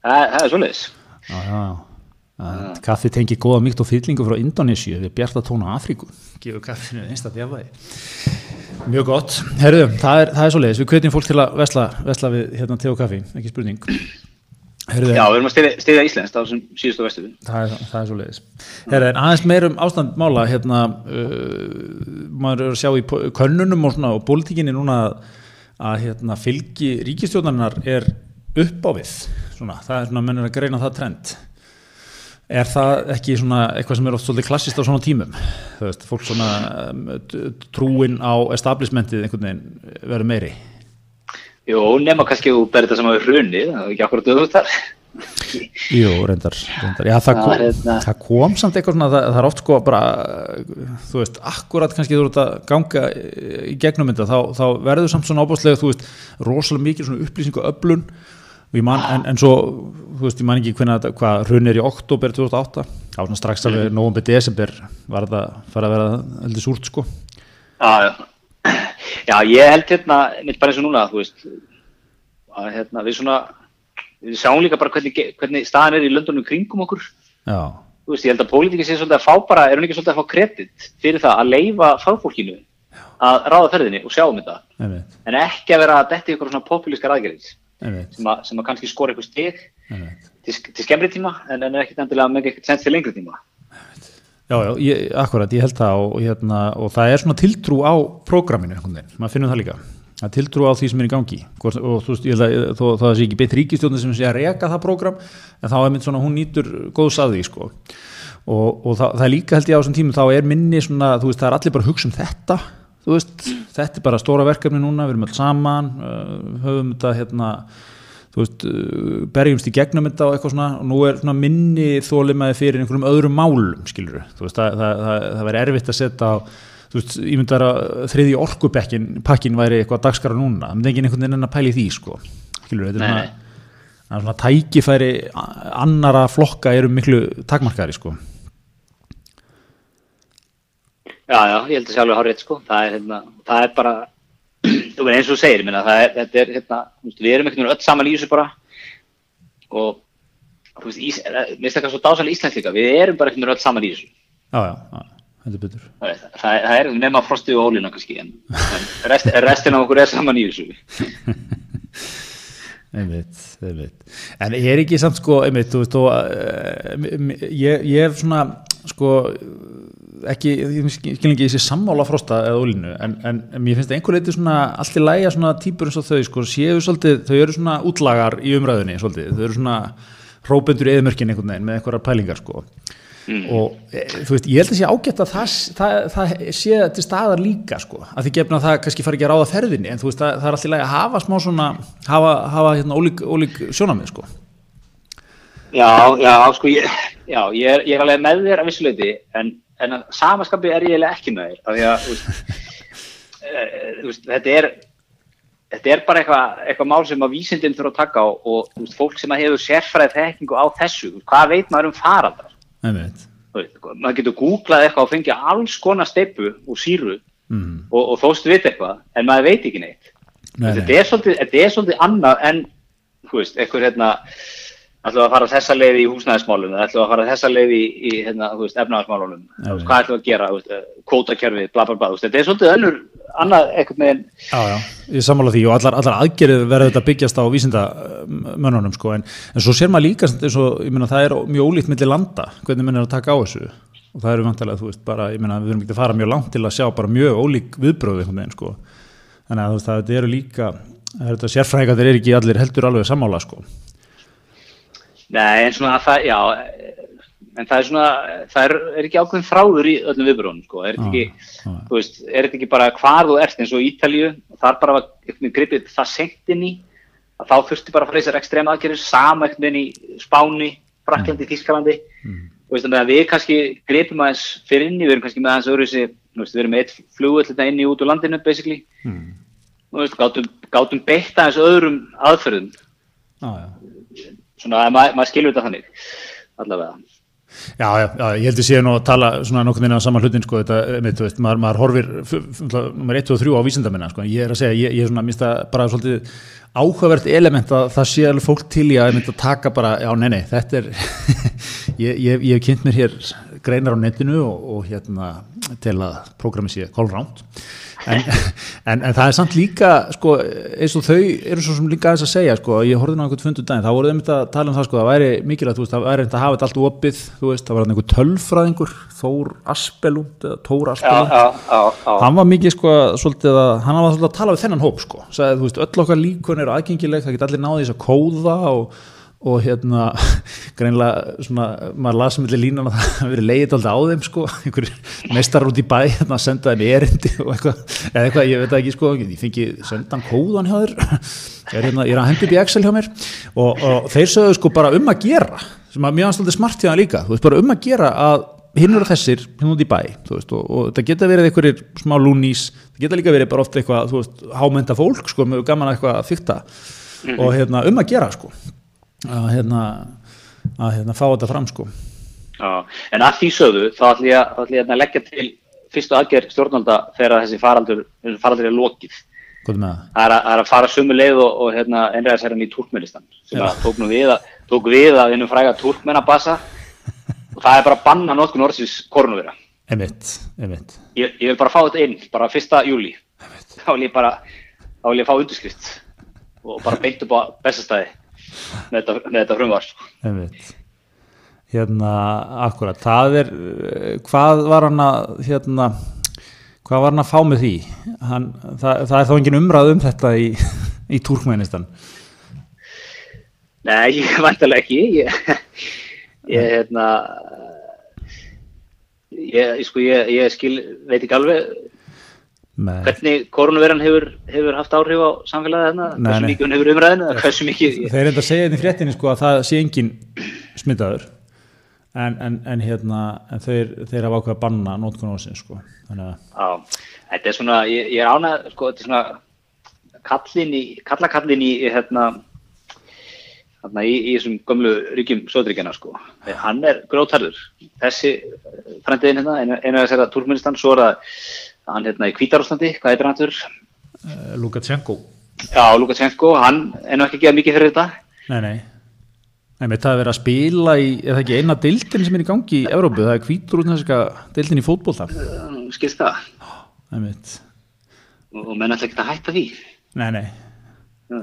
Það, það er svolítið. Já, já. Kaffi tengi góða mýkt og fyllingu frá Indonésiu við bjarta tóna Afríku. Gefur kaffinu einstaklega jafnvægi. Mjög gott. Herru, það er, er svolítið. Við kveitum fólk til að vesla, vesla við hérna te og kaffi, ekki spurning. Herðu, Já, við erum að stiðja Íslands á síðustu vestu Það það er svo leiðis Herðu, en aðeins meirum ástand mála hérna, uh, maður er að sjá í könnunum og, og pólitíkinni núna að, hérna, fylgi ríkistjóðarinnar er upp á við svona, það er svona, mennir að greina það trend. Er það ekki svona eitthvað sem er oft svolítið klassist á svona tímum? Þú veist, fólk svona um, trúin á establishmentið einhvern veginn verður meiri Jú, nema kannski þú berði þetta sem að við hrunið, það er ekki akkurat auðvitað. Jú, reyndar, reyndar. Já, það, kom, hérna... það kom samt eitthvað svona, það, það er oft sko bara, þú veist, akkurat kannski þú ert að ganga í gegnum þetta, þá, þá verður samt svona ábúrslega, þú veist, rosalega mikið svona upplýsingu öflun, man, en, en svo, þú veist, ég man ekki hvernig þetta, hvað, hrunir í oktober 2008, á svona strax alveg mm. november, desember var það farið að vera heldur súrt, sko. Já, já. Já, ég held hérna, mitt bara eins og núna, þú veist, að hérna, við svona, við sjáum líka bara hvernig, hvernig staðan er í löndunum kringum okkur. Já. Þú veist, ég held að pólitíkið sé svolítið að fá bara, er hún ekki svolítið að fá kredit fyrir það að leifa fagfólkinu að ráða ferðinni og sjá um þetta. Einmitt. En ekki að vera að detti ykkur svona populískar aðgerðis sem, sem að kannski skora ykkur steg til, til skemmri tíma en, en ekki endilega með eitthvað sens til lengri tíma. Einmitt. Já, já, ég, akkurat, ég held það og, hérna, og það er svona tiltrú á prógraminu, maður finnur það líka. Er tiltrú á því sem er í gangi. Og þú veist, ég held að þó, það sé ekki betri ríkistjóðin sem sé að reyka það prógram en þá er mynd svona, hún nýtur góðs að því sko. og, og það, það er líka held ég á þessum tímum, þá er minni svona, þú veist, það er allir bara að hugsa um þetta þú veist, þetta er bara stóra verkefni núna, við erum alls saman uh, höfum þetta hérna veist, uh, berjumst í gegnum þetta og eitthvað svona og nú er svona minni þólimaði fyrir einhverjum öðrum málum, skilur þú veist, það, það, það, það væri erfitt að setja á þú veist, ég myndi að þriði orkupekkin, pakkin væri eitthvað dagskara núna, það myndi ekki einhvern veginn að pæli því, sko, skilur, þetta er svona, svona tækifæri annara flokka eru miklu takmarkari, sko. Já, já, ég held að sjálfur hár rétt, sko, það er, hérna, það er bara þú veist eins og þú segir, minna, er, þetta er, hérna, við erum einhvern veginn öll saman í þessu bara og þú veist, ís, mér finnst það svo dásalega íslensk líka, við erum bara einhvern veginn öll saman í þessu. Já, já, þetta er betur. Það, það, það er nema frosti og ólína kannski, en, en rest, restin af okkur er saman í þessu. einmitt, einmitt. En ég er ekki samt sko, einmitt, þú veist, og, uh, ég, ég hef svona, sko ekki, ég skil ekki þessi sammála frosta eða ólínu, en, en, en mér finnst einhver leiti svona allt í læja svona típur eins og þau sko, séu svolítið, þau eru svona útlagar í umræðinni svolítið, þau eru svona hrópendur í eðmörkin einhvern veginn með einhverjar pælingar sko mm. og e, þú veist, ég held að sé ágætt að það, það, það sé til staðar líka sko, að því gefna að það kannski fari ekki að ráða ferðinni, en þú veist, það, það er allt í læja að hafa smá svona, hafa, hafa hérna ólík, ólík sjónamið sko Já, já, sko, ég, já, ég er, ég er alveg með þér að vissuleiti, en, en samaskapi er ég ekki með þér, af að, þú veist, e, þú veist, þetta er, þetta er bara eitthvað, eitthvað mál sem að vísindin þurfa að taka á og, veist, fólk sem að hefur sérfræðið þekkingu á þessu, hvað veit maður um faraldar? Maður getur googlað eitthvað og fengið alls konar steipu og síru mm. og, og þóst veit eitthvað, en maður veit ekki neitt. Nei, nei. Þetta er svolítið, þetta er svolítið annað en, þú veist, eitthvað hérna, ætlum við að fara þessa leið í húsnæðismálunum, ætlum við að fara þessa leið í, í hérna, veist, efnaðismálunum, Já, hvað ætlum við að gera, þú veist, kvótakerfið, bla bla þetta er svolítið önnur, annað eitthvað með, Já, já, ég sammála því og allar, allar aðgerið verður þetta byggjast á vísindamönnunum sko, en, en svo sér maður líka eins og, ég meina, það er mjög ólíkt millir landa, hvernig menn er að taka á þessu. Og það eru vantilega, þú veist, bara, ég meina, við erum ekki að fara mjög langt til að sjá bara mjög ólík veginn, sko, þannig að þú veist, það þetta eru líka, þetta sérfræðingar, þeir eru ekki allir heldur alveg sammála, sko. Nei, en svona það, já, en það er svona, það er, er ekki ákveðin þráður í öllum viðbröðunum, sko, er þetta Já, ekki, já. þú veist, er þetta ekki bara hvar þú ert eins og í Ítalíu, þar bara veginn gripið það seint inn í, að þá þurfti bara að fara í þessar ekstrema aðgerðir, sama einhvern veginn í Spáni, Fraklandi, Þískalandi, Mm. þú veist, þannig að við kannski gripum aðeins fyrir inni, við erum kannski með aðeins öðru þessi, þú veist, við erum með eitt flugvöld þetta inni út úr landinu, basically, Mm. þú veist, gátum, gátum beitt aðeins öðrum aðferðum, já. Svona að maður, maður skilur þetta þannig, allavega. Já, já, já, ég heldur síðan að tala svona nokkuð inn á sama hlutin, sko, þetta, þú veist, maður, maður horfir nummer 1 og 3 á vísindamina, sko, ég er að segja, ég, ég er svona, minnst það bara svolítið áhugavert element að það sé alveg fólk til í að að taka bara, já, nei, nei, þetta er, ég hef kynnt mér hér greinar á netinu og, og hérna til að prógrami sé kólránt, en, en, en það er samt líka, sko, eins og þau eru svo sem líka aðeins að segja, sko, ég horfði ná einhvern fundu daginn, þá voruð einmitt að tala um það, sko, það væri mikilvægt, veist, það væri einmitt að hafa þetta allt opið, veist, það var einhver tölfræðingur, Þór Aspelund, Tór Aspelund, já, já, já. hann var mikið sko svolítið að, hann var svolítið að tala við þennan hóp sko, þú veist, öll okkar líkun eru aðgengileg, það geta allir náði þess að kóða og, og hérna greinlega svona, maður las millir línan að það hafi verið leiðið alltaf á þeim sko, einhverjir meistar út í bæ hérna að senda þeim erindi og eitthvað, eða eitthvað, ég veit ekki sko. Ég fengi sendan kóðan hjá þér. Ég er, hérna, ég er að hendi upp í Excel hjá mér. Og, og þeir sögðu sko bara um að gera sem að mjög anstæði smart hjá það líka. Þú veist, bara um að gera að hinn eru þessir hinn út í bæ, þú veist, og, og það geta verið einhverjir smá lúnís, það geta líka verið bara ofta eitthvað, þú veist, hámenta fólk sko, að hérna, að hérna, hérna fá þetta fram, sko Já, en að því sögðu þá ætlum ég, að- ég að leggja til fyrstu aðgerð stjórnvalda þegar þessi faraldur, þessi faraldur er lokið. er það? Er er að fara sömu leið og, og hérna, einræðisherran í Turkmenistan sem Já. að tók við að, tók við að innum fræga Turkmenabassa og það er bara að banna notkun orðsins emitt Ég, ég vil bara fá þetta inn, bara fyrsta júli. Þá vil ég bara, þá vil ég fá undirskrift og bara beint upp á bestastæði með þetta, með þetta frumvar. Einmitt. Hérna, akkurat, það er, hvað var hann að, hérna, hvað var hann að fá með því? Hann, það, það er þá engin umræð um þetta í, í Túrkmenistan. Nei, ég vantarlega ekki. Ég, ég hérna, ég, sko, ég, ég skil, veit ekki alveg Nei, hvernig koronaviran hefur, hefur haft áhrif á samfélagið hérna, Nei, hversu mikið hún hefur umræðinu, mikið, þeir enda að segja þetta í fréttinni sko að það sé engin smitaður en, en, en hérna, en þeir, þeir hafa ákveð að banna nótkun ásins sko. Þannig að, á, þetta er svona, ég, ég er ánað, sko, þetta er svona kallin í, kallakallin í, hérna, hérna í, í þessum gömlu ríkjum Söðríkjana, sko. Hann er grótarður. Þessi frendiðin hérna, einu, einu af þessara Turkmenistan, svo er það hann hérna í Kvítarúslandi, hvað heitir hann aftur? uh, Lukashenko Já, Lukashenko, hann er nú ekki að gefa mikið fyrir þetta. Nei, nei Nei, það er verið að spila í, er það ekki eina deildin sem er í gangi í Evrópu, það er næska deildin í fótbolta Skilst það? Einmitt. Og, og menn ætla ekki að hætta því. Nei, nei, Já.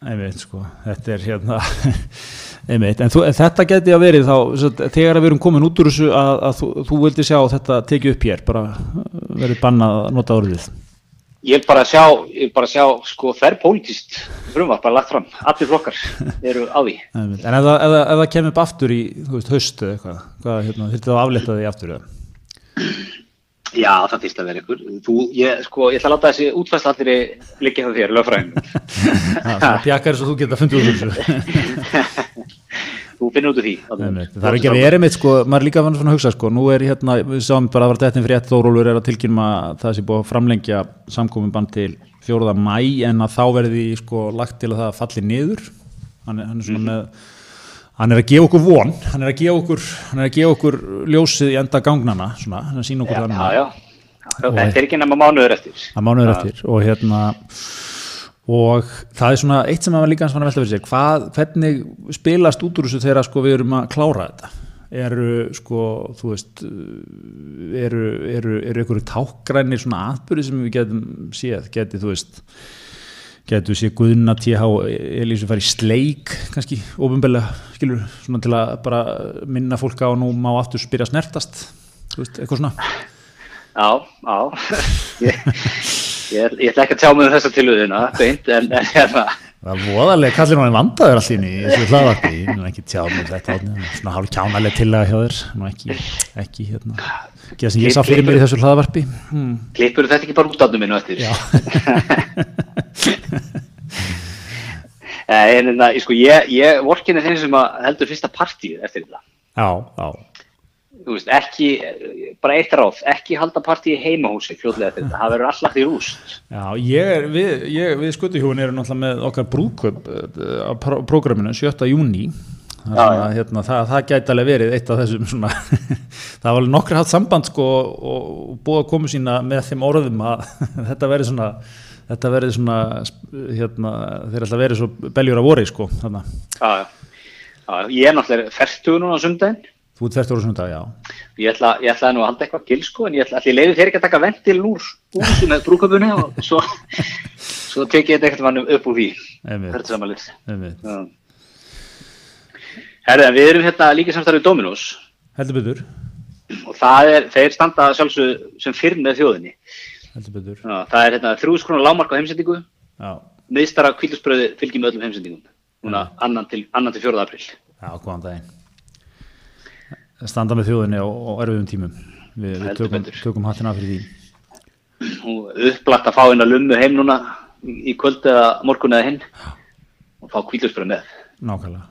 Einmitt sko. Þetta er hérna Einmitt, en, þú, en þetta geti að verið þá þegar við erum komin út úr þessu að, að þú, þú vildi sjá þetta tekið upp hér bara verið bannað að nota orðið. Ég vil bara sjá, ég vil bara sjá sko þærrpolítist frumvarp bara lagt fram, allir flokkar eru á því. Einmitt. En ef það, kemur upp aftur í þú veist, haustu eitthvað, hvað hérna, þurfti það að aflita því aftur eða? Já, það þýrst að vera ykkur. Þú, ég, sko, ég ætla að láta þessi útfæsla allir liggja það þér, lögfræðin Það pjakkar svo þú geta fundið úr þessu. Þú finnur út úr því Einmitt. Það er ekki að við erum eitt sko, maður líka fann svona að hugsa sko, nú er hérna, við sáum bara að vera dettin fyrir ett Þórólur er að tilkynna að það sé búið að framlengja samkominn bann til 4. mæ en að þá verði sko lagt til að það falli niður. Hann hann er hann er að gefa okkur von, hann er að gefa okkur að gefa okkur ljósið í enda gangnana svona, hann er að sína okkur þannig já, já. Þetta er ekki nema mánuður eftir. Að mánuður eftir og hérna og það er svona eitt sem maður líka svona velta fyrir sér, hvað, hvernig spilast út úr þessu þegar sko við erum að klára þetta? Eru sko þú veist eru, eru, eru ykkur tákgrænir svona atbyrði sem við getum séð, geti þú veist getur séð Guðna TH Elísu fari í sleik kannski ofinbeglega skilur svona til að bara minna fólk á nú má aftur spyrja snertast veist, eitthvað svona? Já, já. Ég, ég, ég ætla ekki að tjá mig um þessa tilhugðina beint, en, en hérna Það er voðalega, kallir hann vandaður allir í þessu hlaðvarpi, nú ekki tjá mig þetta, Árni, svona hálf kjánaleg tillaga hjá þér, nú ekki, ekki hérna, ekki það sem ég sá fyrir mér í þessu hlaðvarpi. Hmm. Klippur þetta ekki bara út átnum minn og eftir? Já, Eh, En en það, sko, ég, ég vorkinni þeim sem að heldur fyrsta partíð eftir þetta. Já, já, Þú veist, ekki, bara eitt ráð, ekki halda partíð heimahúsi fljóðlega þetta, það verður allagt í rúst. Já, ég er, við, ég, við skutuhjúin erum náttúrulega með okkar brúðköp eh, á pró- prógraminu 7. júni, það, hérna, það, það gæti alveg verið eitt af þessum svona, það var alveg nokkri hatt samband sko og, og búið að koma sína með þeim orðum að þetta verið svona, þetta verið svona, hérna, þeir alltaf verið svo beljur að voru sko, þannig að Já, já. Já, ég er náttúrulega ferstuð núna á sundaginn Þú ert hvert ára sundag, já. Ég ætla, ég ætlaði nú að halda eitthvað gil sko en ég ætla allir leiði þeir ekki að taka ventil úr úr með brúköpunni og svo, svo tek ég þetta eitthvað mannum upp úr því. Þetta samanlið einmitt. Herði, en við erum hérna líka samstarfið Dominos. Heldur betur, og það er, þeir standa sjálfsög sem fyrr með þjóðinni. Heldur betur. Já, það er hérna þrjúðs krónar lámark á heimsendingu. Já, miðstara kvílusbröði fylgjum öllum heimsendingum. Núna annan til, annan til 4. april já, góðan daginn. Standa með þjóðinni á, á erfiðum tímum. Við, við tökum, tökum hattina fyrir því. og upplagt að fá að lummu heim núna í kvöld eða morgun eða hinn og fá kvílusbröð með Nákvæmlega.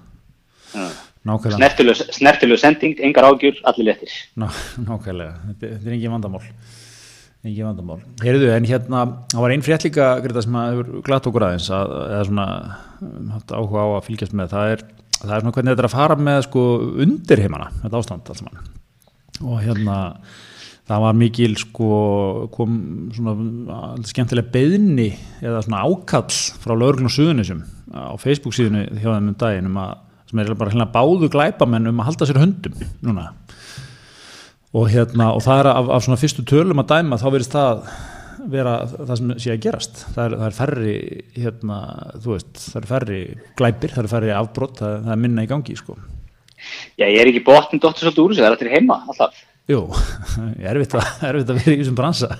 Nákvæmlega. Snertileg, snertileg sending, engar ágjur, allir léttir. Ná, nákvæmlega. Þetta, þetta er engin vandamál. Engin vandamál. Heyrðu, en hérna, það var einn frétt líka, Greta, sem að hefur glatt okkur aðeins, að, eða svona, haft áhuga á að fylgjast með. Það er, það er svona hvernig þetta er að fara með, sko, undirheimana, þetta ástand alls mann. Og hérna, það var mikil, sko, kom svona skemmtilega beðni eða svona ákall frá lögreglun og suðunisum á Facebook síðunu hjá þeim um daginn um að, sem er bara hérna báðu glæpamenn um að halda sér höndum núna og, hérna, og það er af, af svona fyrstu tölum að dæma þá verðist það vera það sem sé að gerast það er, það er færri hérna, veist, það er færri glæpir það er færri afbrott, það, það er minna í gangi sko. Já, ég er ekki botnin dóttur svolítið úr þessu, það er allir heima, alltaf. Jú, erfitt að, erfitt að vera í þessum bransa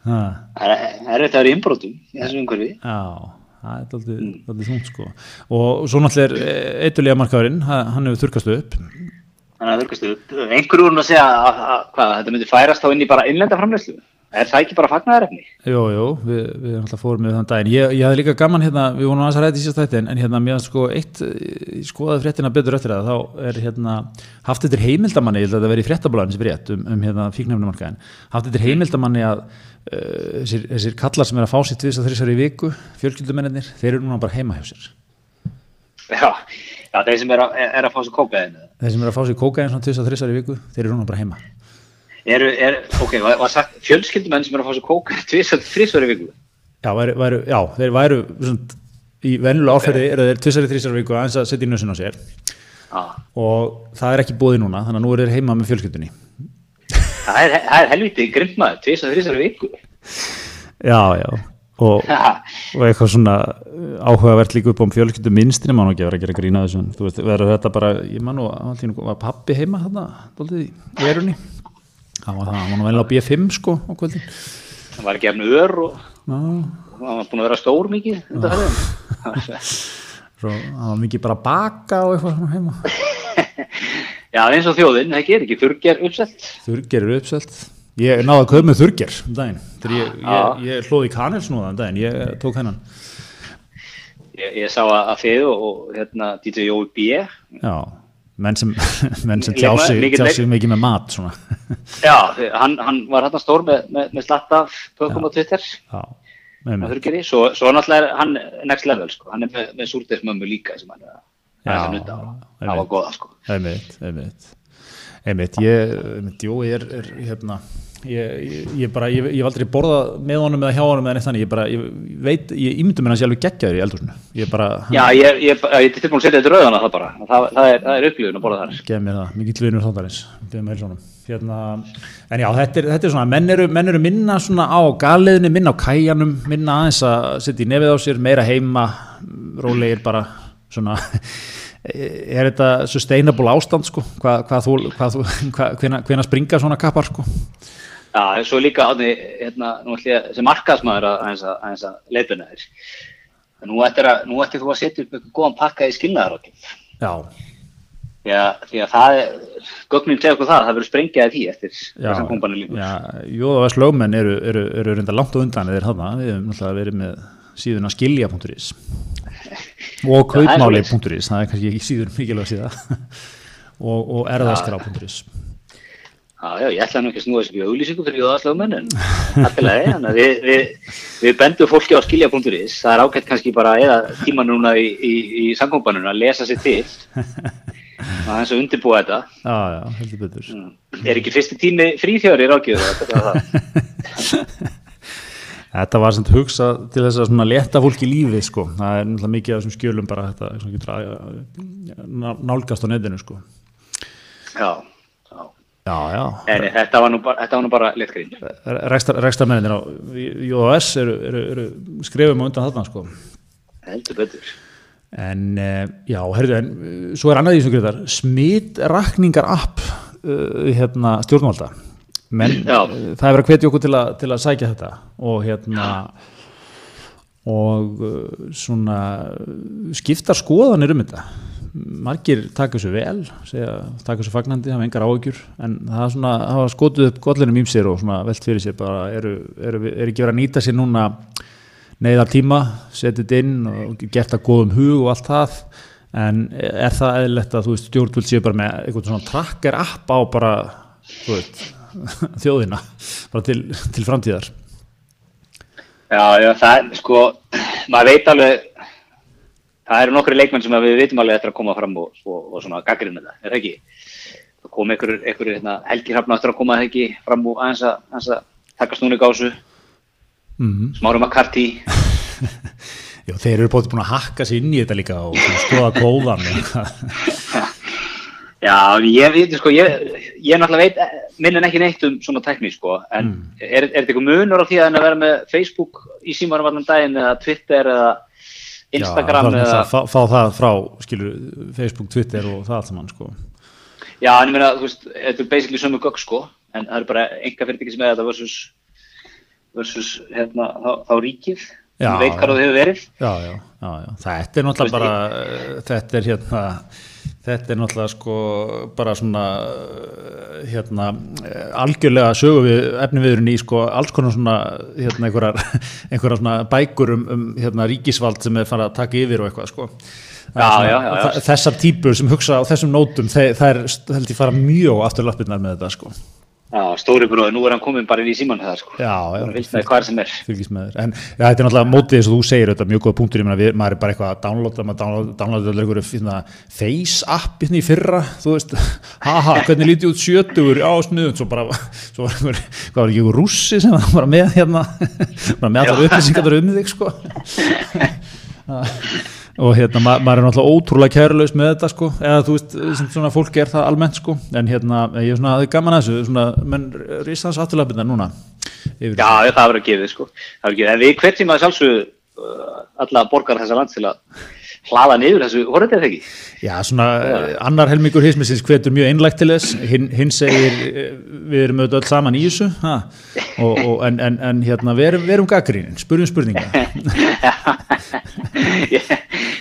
Það er er þetta að vera í innbrotum í þessu umhverfi. Já, það er aldrei, aldrei þungt sko og svo náttúrulega er eitthulega markaðurinn, hann hefur þurkast upp Þannig að þurrkastu upp. Einhverju voru nú að segja að, að, hvað, þetta myndi færast þá inn í bara innlenda framleyslu. Er það ekki bara fagnaðarefni? Jú, jú, við, við náttúrulega fórum með þann daginn ég, ég hafði líka gaman hérna, við vorum aðeins að ræða í síðast þætti en, hérna, mér sko eitt ég skoðaði fréttina betur eftir það þá er hérna, haft eftir heimildamanni ég held að það veri fréttablaðin sem er rétt um, um hérna, fíknefnumarkaðin, haft eftir heimildamanni að uh, þessir, þessir kallar sem er að fá sér tvist að þrissar í viku fjölskyldumennir, þeir eru núna bara heima hjá sér Já, já þeir sem er að, er að fá svo kókaðinu. þeir sem eru að fá sér kókaðin svona tvist að þrissar í viku þeir eru núna bara heima Eru, er, ok, var, var sagt fjölskyldumenn sem er að fá tvisar þrísvar í viku. Já, væru, væru, já þeir væru svona, í venjulega áferði eru þeir tvist að þrissar í viku aðeins að setja í nössin á sér Já, og það er ekki búið núna þannig að nú er þeir heima með fjölskyldunni það er, er helviti þrísvar í viku. Já, já og, og eitthvað svona áhugavert líka upp á fjölskyldu minnstri mann og ekki að vera að gera grína þessu þú veist, verður þetta bara, ég mann og var pappi heima þarna, doldið í verunni? Það var það, hann var nú vel á B5 sko á kvöldin. Hann var ekki efnu ör og hann var búin að vera stór mikið Svo, hann var mikið bara að baka og eitthvað svona heima. Já, eins og þjóðin, það ger ekki þurrger uppselt. Þurrger uppselt Ég náði að köða með þurrger um daginn. Þegar ég, ég, ég hlóði kanelsnúða um daginn, ég tók hennan Ég, ég sá að þið og, og hérna DJ Jói B. Já, menn sem, menn sem tjá sig mikið með mat svona. Já, hann, hann var hérna stór með, með, með slatta pökum á Twitter. Já Þurrgeri, svo, svo náttúrulega er hann next level sko, hann er með, með súrteismömmu líka sem hann er að nutta á, það var goða sko. einmitt, einmitt einmitt, ég, einmitt, jú, ég er, er hérna, ég, ég, ég bara ég hef aldrei borðað með honum eða hjá honum eða neitt þannig, ég bara, ég veit, ég ímyndu mér hans ég alveg geggjaður í eldhúsinu, ég bara hann, Já, ég er tilbúin að setja þetta rauðana það bara, það, það er, er upplifun að borða þar. Gef mér það, mikill vinur þáttarins hérna, en já, þetta er, þetta er svona menn eru, menn eru minna svona á galiðinu, minna á kæjanum, minna aðeins að setja í nefið á sér, meira heima rólegir bara svona er þetta sustainable ástand sko, hvað, hvað þú, hvað þú hvena, hvena springa svona kappar sko? Já, svo líka átni, hérna, nú ætlum ég sem markaðsmaður að aðeins að leifina þér. Nú ættir, að, nú ættir þú að setja upp eitthvað góðan pakka í skilnaðarókjum Já. Já, því að það er, gögnum tegja okkur það, það verður sprengjaði því eftir þessum kompanir líka. Já, Jóðavars lögmenn eru, eru, eru reynda langt á undan eða þarna, við hefum náttúrulega verið með síðuna skilja.is og kaupmáli.is, það er kannski ekki síður mikilvæg síða og, og erðaskrá.is Já, já, ég ætla nú ekki að snúa þessu auðlýsingu fyrir Jóðavars lögmenn en alltilega, þannig að við, við, við bendum fólki á skilja.is, það er ákveðt kannski bara eða tíma núna í, í, í samkompanuna að lesa sér til það er eins og undirbúa þetta. Já, já, heldur betur. Mm. er ekki fyrsti tími fríþjóri rákjöður þetta var sem hugsa til þess að leta fólk í lífi sko. það er náttúrulega mikið af þessum skjölum bara þetta nálgast á netinu sko. já Já, já. En þetta var nú bara, bara letgrín. Rækstarmennir á JOS eru, eru, eru skrifum á undan þarna sko. Heldur betur. En uh, já, herðu, en uh, svo er annað í þessu greiðar, smitrakningar app uh, hérna, stjórnvalda. Men það er verið að hvetja okkur til, a, til að sækja þetta. Og hérna og svona skiptar skoðanir um þetta. Margir taka þessu vel segja, taka þessu fagnandi, hafa engar áökjur en það er svona, hafa skotuð upp gollinu mýmsir og svona velt fyrir sér bara eru, eru, eru ekki verið að nýta sér núna neyðar tíma, setið inn og gert að góðum hug og allt það. En er það eðlert að þú veist stjórnvöld séu bara með eitthvað svona tracker app á bara veist, þjóðina bara til, til framtíðar Já, já, það er sko maður veit alveg það eru nokkru leikmenn sem við veitum alveg eftir að koma fram og, og, og svona gaggrinu þetta, er það ekki? Það kom einhver, einhver hérna, helgi hrafna eftir að koma það ekki fram og aðeins að, aðeins að taka snúni gásu, mm -hmm. smárum að karti. Já, þeir eru bótið búin að hakka sér inn í þetta líka og skoða góðan. Já, ég veit, sko, ég, ég náttúrulega veit, minnin ekki neitt um svona tekník, sko, en mm. er, er þetta eitthvað munur á því að vera með Facebook í símarum allan daginn eða Twitter eða Instagram Já, eða... Fá, fá það frá, skilur, Facebook, Twitter og það allt saman, sko. Já, en ég meina, þú veist, þetta er basically sömu gögg, sko, en það er bara enga fyrirtæki sem er þetta versus, versus, hérna, þá, þá ríkið, sem veit hvað það hefur verið. Já, já, já, já, þetta er náttúrulega bara, þetta er hérna, þetta er náttúrulega sko bara svona hérna algjörlega sögu við efniviðurinn í sko alls konar svona hérna einhverjar, einhverjar svona bækur um, um hérna ríkisvald sem er farið að taka yfir og eitthvað sko. Já, já, já, þessar típur sem hugsa á þessum nótum það er held ég fara mjög aftur lappinnar með þetta sko Já, stóri bróði, nú er hann komin bara í síman það sko. Já, já. Fylgst með hvað sem er. Fylgst með þér. En ja, þetta er náttúrulega mótið þess að þú segir þetta mjög góða punktur, ég meina við, maður er bara eitthvað að downloada, maður downloada, downloada einhverju hérna, face app hérna í fyrra, þú veist, haha, hvernig lítið út sjötugur á snuðun, svo bara, svo var einhver, hvað var ekki einhver russi sem var með hérna, bara með allar upplýsingar um þig sko. Og hérna ma maður er náttúrulega ótrúlega kærlaus með þetta sko, eða þú veist sem svona fólk er það almennt sko. En hérna ég er svona, er gaman að þessu. Svona, menn rýstans afturlapinnar núna. Yfir. Já, það verður að gefa þið sko. Það verður að gefa, en við hverjum að sjálfsögðu uh, alla borgar þessa land til að hlaða niður þessu horfið þetta ekki? Já, svona ja. annar helmingur hismisins hvetur mjög einlægt til þess, hinn hin segir við erum auðvitað öll saman í þessu og, og, en, en, en hérna við erum, erum gaggrínin, spurjum spurninga.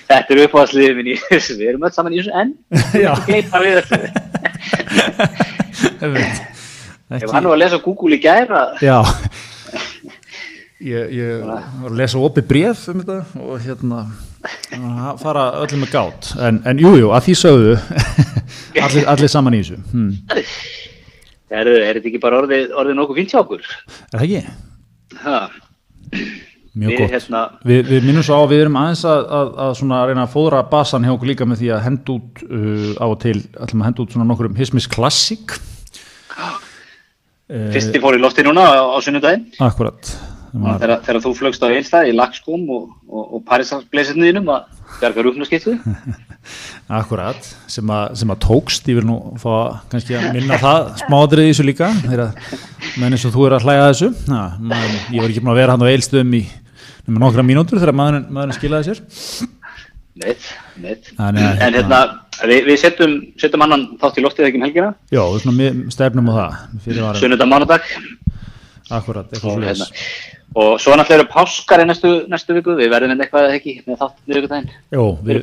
Þetta er uppáðsliðið minn í þessu. Við erum öll saman í þessu en við erum gleipa við þessu. Ef hann var að lesa Google í gæra Já Ég, ég var að lesa opið bref um þetta og hérna fara öllum með gátt en, en jújú, jú, að því sögðu allir, allir saman í þessu hmm. er, er þetta ekki bara orðið, orðið nokkuð fint hjá okkur? Er það ekki? Ha. Mjög við, gott hérna... við, við minnum svo á að við erum aðeins að, að, að, reyna að fóðra basan hjá okkur líka með því að henda út uh, á og til, ætlum að henda út svona nokkur um Hismis Classic Fyrsti fór í lofti núna á, á sunnudaginn Akkurat Var... Þegar, þegar þú flögst á einstað í lagskóm og, og, og Parísarblesirniðinum að bjarga rúknarskiptu Akkurat, sem að, sem að tókst. Ég vil nú fá kannski að minna það smádrið í þessu líka menn eins og þú er að hlæga þessu. Na, man, ég var ekki búin að vera hann á eilstöðum í nokkra mínútur þegar maðurinn, maðurinn skilaði sér. Neitt, neitt en, en hérna, við, við setjum, setjum annan þátt í loftið ekki um helgina. Já, stefnum á það. Sunnudag mánudag Akkurat, eitthvað hérna, og svo náttúrulega eru páskar í næstu, næstu viku, við verðum með eitthvað ekki með þátt við vikudaginn Jó, við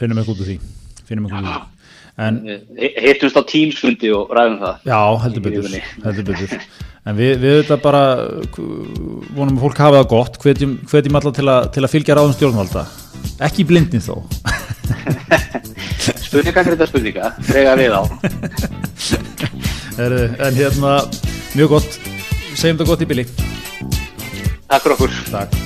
finnum eitthvað út úr því. Finnum eitthvað út úr því. En, Hittumst á tímsfundi og ræðum það. Já, heldur betur, heldur betur. En við, við þetta bara vonum að fólk hafa það gott. Hvetjum, hvetjum alla til, til að fylgja ráðum stjórnvalda. Ekki blindin þó. Spurninga fyrir spurninga, frega við á. En hérna, mjög gott segjum þetta gott í bili. Takk fyrir okkur. Takk